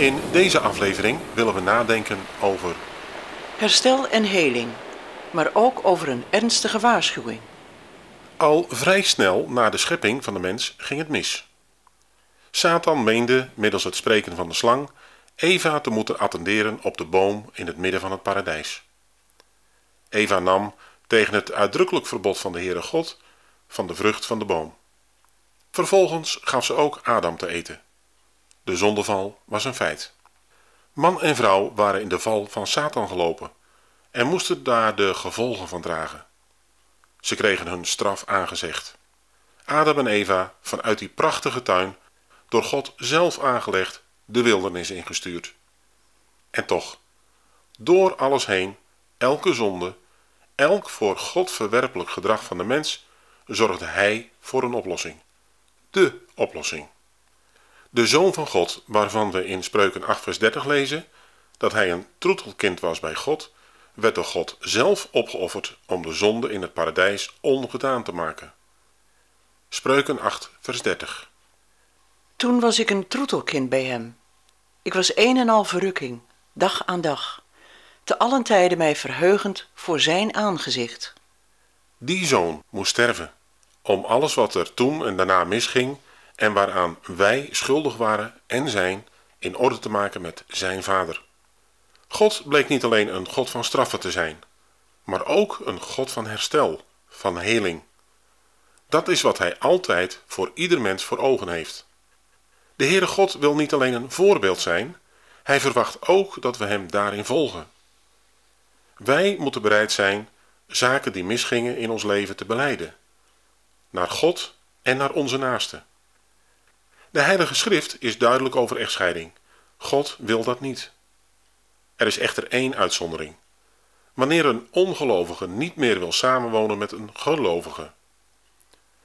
In deze aflevering willen we nadenken over Herstel en heling, maar ook over een ernstige waarschuwing. Al vrij snel na de schepping van de mens ging het mis. Satan meende, middels het spreken van de slang, Eva te moeten attenderen op de boom in het midden van het paradijs. Eva nam, tegen het uitdrukkelijk verbod van de Heere God, van de vrucht van de boom. Vervolgens gaf ze ook Adam te eten. De zondeval was een feit. Man en vrouw waren in de val van Satan gelopen en moesten daar de gevolgen van dragen. Ze kregen hun straf aangezegd. Adam en Eva vanuit die prachtige tuin, door God zelf aangelegd, de wildernis ingestuurd. En toch, door alles heen, elke zonde, elk voor God verwerpelijk gedrag van de mens, zorgde Hij voor een oplossing. De oplossing. De Zoon van God, waarvan we in Spreuken 8 vers 30 lezen, dat hij een troetelkind was bij God, werd door God zelf opgeofferd om de zonde in het paradijs ongedaan te maken. Spreuken 8 vers 30 Toen was ik een troetelkind bij hem. Ik was een en al verrukking, dag aan dag, te allen tijden mij verheugend voor zijn aangezicht. Die zoon moest sterven, om alles wat er toen en daarna misging en waaraan wij schuldig waren en zijn, in orde te maken met zijn vader. God bleek niet alleen een God van straffen te zijn, maar ook een God van herstel, van heling. Dat is wat hij altijd voor ieder mens voor ogen heeft. De Heere God wil niet alleen een voorbeeld zijn, hij verwacht ook dat we hem daarin volgen. Wij moeten bereid zijn zaken die misgingen in ons leven te beleiden, naar God en naar onze naasten. De Heilige Schrift is duidelijk over echtscheiding. God wil dat niet. Er is echter één uitzondering. Wanneer een ongelovige niet meer wil samenwonen met een gelovige.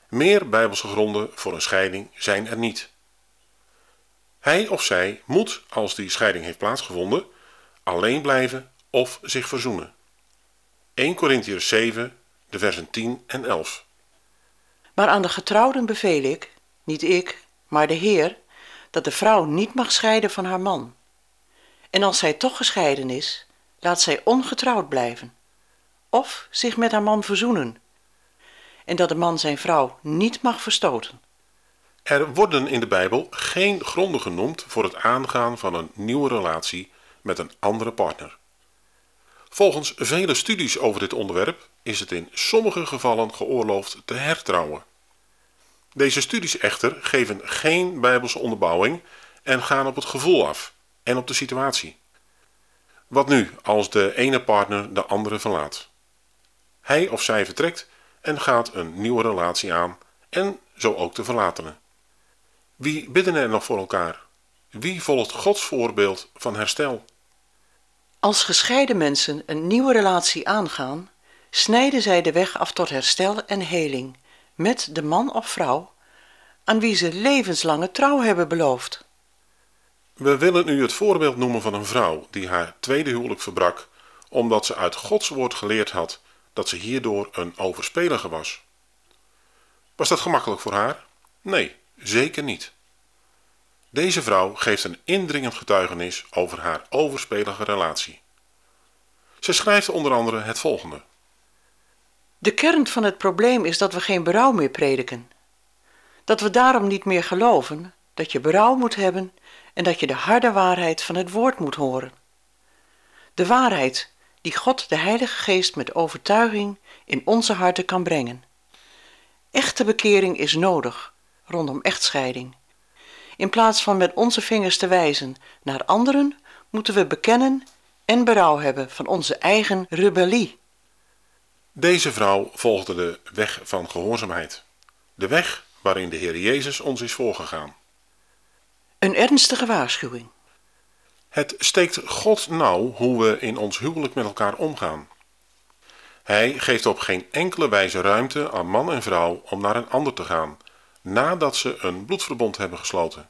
Meer bijbelse gronden voor een scheiding zijn er niet. Hij of zij moet, als die scheiding heeft plaatsgevonden, alleen blijven of zich verzoenen. 1 Corinthiërs 7, de versen 10 en 11. Maar aan de getrouwden beveel ik, niet ik, maar de Heer, dat de vrouw niet mag scheiden van haar man. En als zij toch gescheiden is, laat zij ongetrouwd blijven, of zich met haar man verzoenen, en dat de man zijn vrouw niet mag verstoten. Er worden in de Bijbel geen gronden genoemd voor het aangaan van een nieuwe relatie met een andere partner. Volgens vele studies over dit onderwerp is het in sommige gevallen geoorloofd te hertrouwen. Deze studies echter geven geen bijbelse onderbouwing en gaan op het gevoel af en op de situatie. Wat nu als de ene partner de andere verlaat? Hij of zij vertrekt en gaat een nieuwe relatie aan en zo ook de verlatene. Wie bidden er nog voor elkaar? Wie volgt Gods voorbeeld van herstel? Als gescheiden mensen een nieuwe relatie aangaan, snijden zij de weg af tot herstel en heling met de man of vrouw aan wie ze levenslange trouw hebben beloofd. We willen u het voorbeeld noemen van een vrouw die haar tweede huwelijk verbrak omdat ze uit Gods woord geleerd had dat ze hierdoor een overspelige was. Was dat gemakkelijk voor haar? Nee, zeker niet. Deze vrouw geeft een indringend getuigenis over haar overspelige relatie. Ze schrijft onder andere het volgende. De kern van het probleem is dat we geen berouw meer prediken. Dat we daarom niet meer geloven dat je berouw moet hebben en dat je de harde waarheid van het woord moet horen. De waarheid die God de Heilige Geest met overtuiging in onze harten kan brengen. Echte bekering is nodig rondom echtscheiding. In plaats van met onze vingers te wijzen naar anderen, moeten we bekennen en berouw hebben van onze eigen rebellie. Deze vrouw volgde de weg van gehoorzaamheid. De weg waarin de Heer Jezus ons is voorgegaan. Een ernstige waarschuwing. Het steekt God nauw hoe we in ons huwelijk met elkaar omgaan. Hij geeft op geen enkele wijze ruimte aan man en vrouw om naar een ander te gaan, nadat ze een bloedverbond hebben gesloten.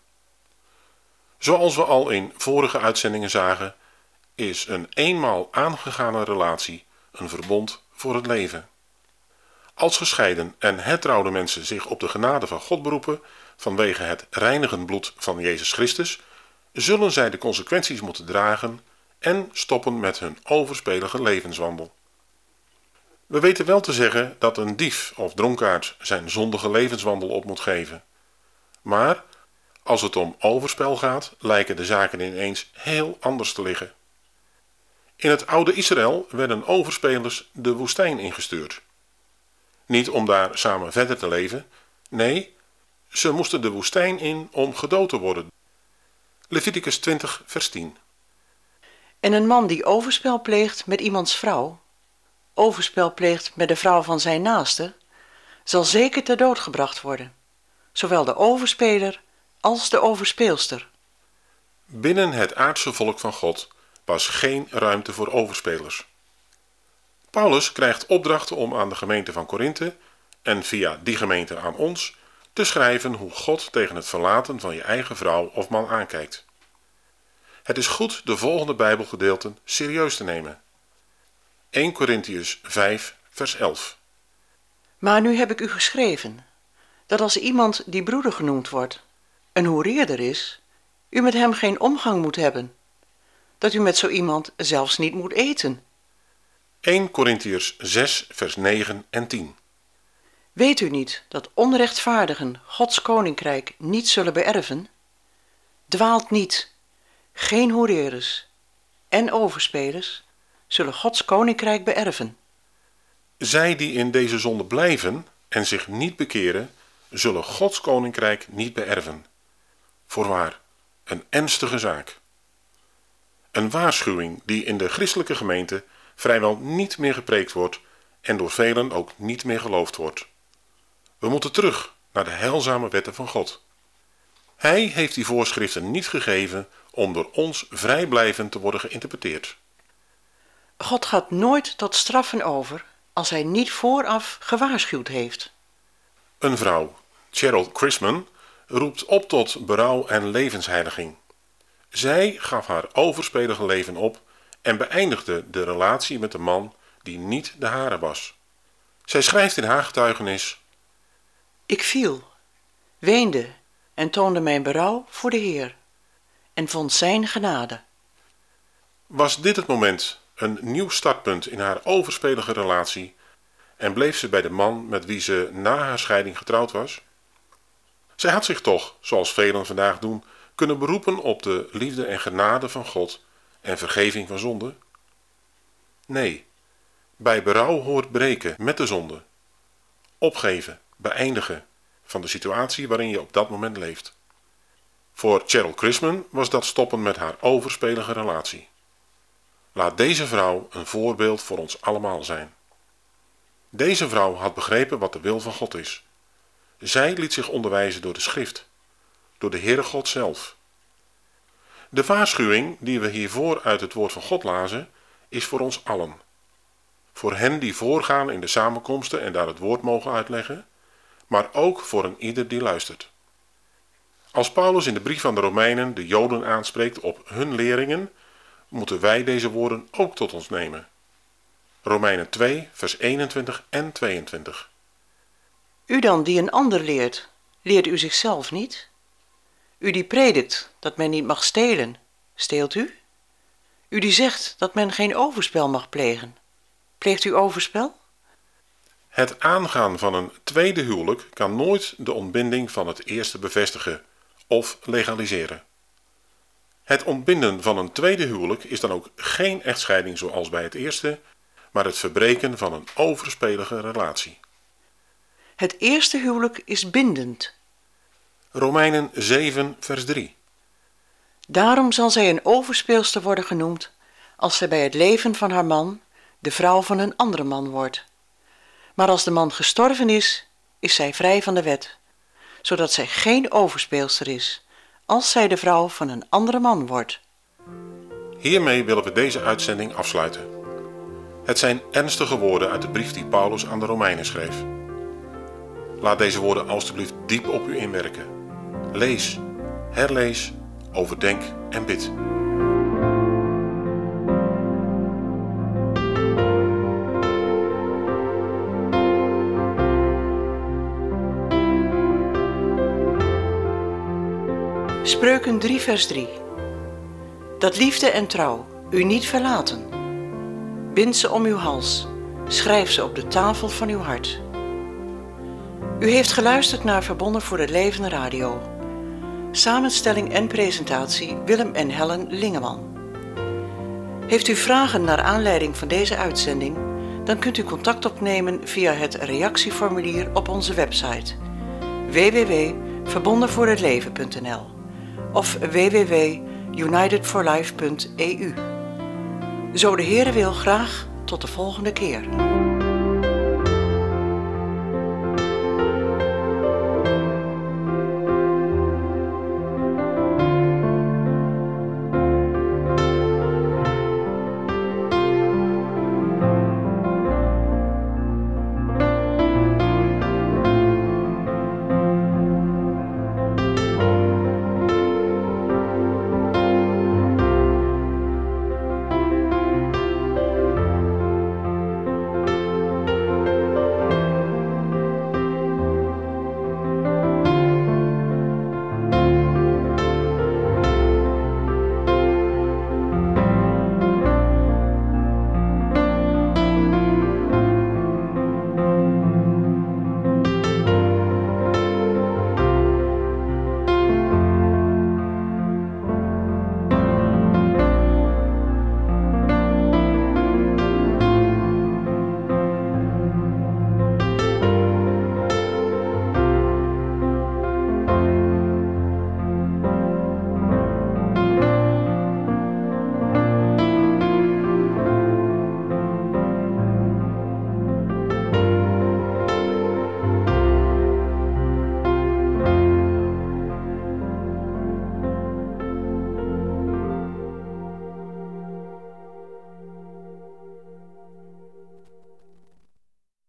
Zoals we al in vorige uitzendingen zagen, is een eenmaal aangegane relatie een verbond voor het leven. Als gescheiden en hertrouwde mensen zich op de genade van God beroepen vanwege het reinigend bloed van Jezus Christus, zullen zij de consequenties moeten dragen en stoppen met hun overspelige levenswandel. We weten wel te zeggen dat een dief of dronkaard zijn zondige levenswandel op moet geven. Maar als het om overspel gaat, lijken de zaken ineens heel anders te liggen. In het oude Israël werden overspelers de woestijn ingestuurd. Niet om daar samen verder te leven, nee, ze moesten de woestijn in om gedood te worden. Leviticus 20, vers 10. En een man die overspel pleegt met iemands vrouw, overspel pleegt met de vrouw van zijn naaste, zal zeker ter dood gebracht worden, zowel de overspeler als de overspeelster. Binnen het aardse volk van God was geen ruimte voor overspelers. Paulus krijgt opdrachten om aan de gemeente van Korinthe en via die gemeente aan ons te schrijven hoe God tegen het verlaten van je eigen vrouw of man aankijkt. Het is goed de volgende Bijbelgedeelten serieus te nemen. 1 Corinthians 5, vers 11. Maar nu heb ik u geschreven dat als iemand die broeder genoemd wordt, een hoereerder is, u met hem geen omgang moet hebben, dat u met zo iemand zelfs niet moet eten. 1 Corinthians 6, vers 9 en 10. Weet u niet dat onrechtvaardigen Gods koninkrijk niet zullen beërven? Dwaalt niet, geen hoereerders en overspelers zullen Gods koninkrijk beërven. Zij die in deze zonde blijven en zich niet bekeren, zullen Gods koninkrijk niet beërven. Voorwaar, een ernstige zaak. Een waarschuwing die in de christelijke gemeente vrijwel niet meer gepreekt wordt en door velen ook niet meer geloofd wordt. We moeten terug naar de heilzame wetten van God. Hij heeft die voorschriften niet gegeven om door ons vrijblijvend te worden geïnterpreteerd. God gaat nooit tot straffen over als hij niet vooraf gewaarschuwd heeft. Een vrouw, Cheryl Chrisman, roept op tot berouw en levensheiliging. Zij gaf haar overspelige leven op en beëindigde de relatie met een man die niet de hare was. Zij schrijft in haar getuigenis: Ik viel, weende en toonde mijn berouw voor de Heer en vond Zijn genade. Was dit het moment een nieuw startpunt in haar overspelige relatie en bleef ze bij de man met wie ze na haar scheiding getrouwd was? Zij had zich toch, zoals velen vandaag doen, kunnen beroepen op de liefde en genade van God en vergeving van zonde? Nee, bij berouw hoort breken met de zonde, opgeven, beëindigen van de situatie waarin je op dat moment leeft. Voor Cheryl Chrisman was dat stoppen met haar overspelige relatie. Laat deze vrouw een voorbeeld voor ons allemaal zijn. Deze vrouw had begrepen wat de wil van God is. Zij liet zich onderwijzen door de schrift, door de Heere God zelf. De waarschuwing die we hiervoor uit het woord van God lazen, is voor ons allen. Voor hen die voorgaan in de samenkomsten en daar het woord mogen uitleggen, maar ook voor een ieder die luistert. Als Paulus in de brief van de Romeinen de Joden aanspreekt op hun leringen, moeten wij deze woorden ook tot ons nemen. Romeinen 2, vers 21 en 22. U dan die een ander leert, leert u zichzelf niet? U die predikt dat men niet mag stelen, steelt u? U die zegt dat men geen overspel mag plegen, pleegt u overspel? Het aangaan van een tweede huwelijk kan nooit de ontbinding van het eerste bevestigen of legaliseren. Het ontbinden van een tweede huwelijk is dan ook geen echtscheiding zoals bij het eerste, maar het verbreken van een overspelige relatie. Het eerste huwelijk is bindend. Romeinen 7, vers 3. Daarom zal zij een overspeelster worden genoemd, als zij bij het leven van haar man de vrouw van een andere man wordt. Maar als de man gestorven is, is zij vrij van de wet, zodat zij geen overspeelster is, als zij de vrouw van een andere man wordt. Hiermee willen we deze uitzending afsluiten. Het zijn ernstige woorden uit de brief die Paulus aan de Romeinen schreef. Laat deze woorden alstublieft diep op u inwerken. Lees, herlees, overdenk en bid. Spreuken 3 vers 3 Dat liefde en trouw u niet verlaten. Bind ze om uw hals, schrijf ze op de tafel van uw hart. U heeft geluisterd naar Verbonden voor het Leven Radio. Samenstelling en presentatie Willem en Helen Lingeman. Heeft u vragen naar aanleiding van deze uitzending? Dan kunt u contact opnemen via het reactieformulier op onze website www.verbondenvoorhetleven.nl of www.unitedforlife.eu. Zo de Heere wil graag tot de volgende keer.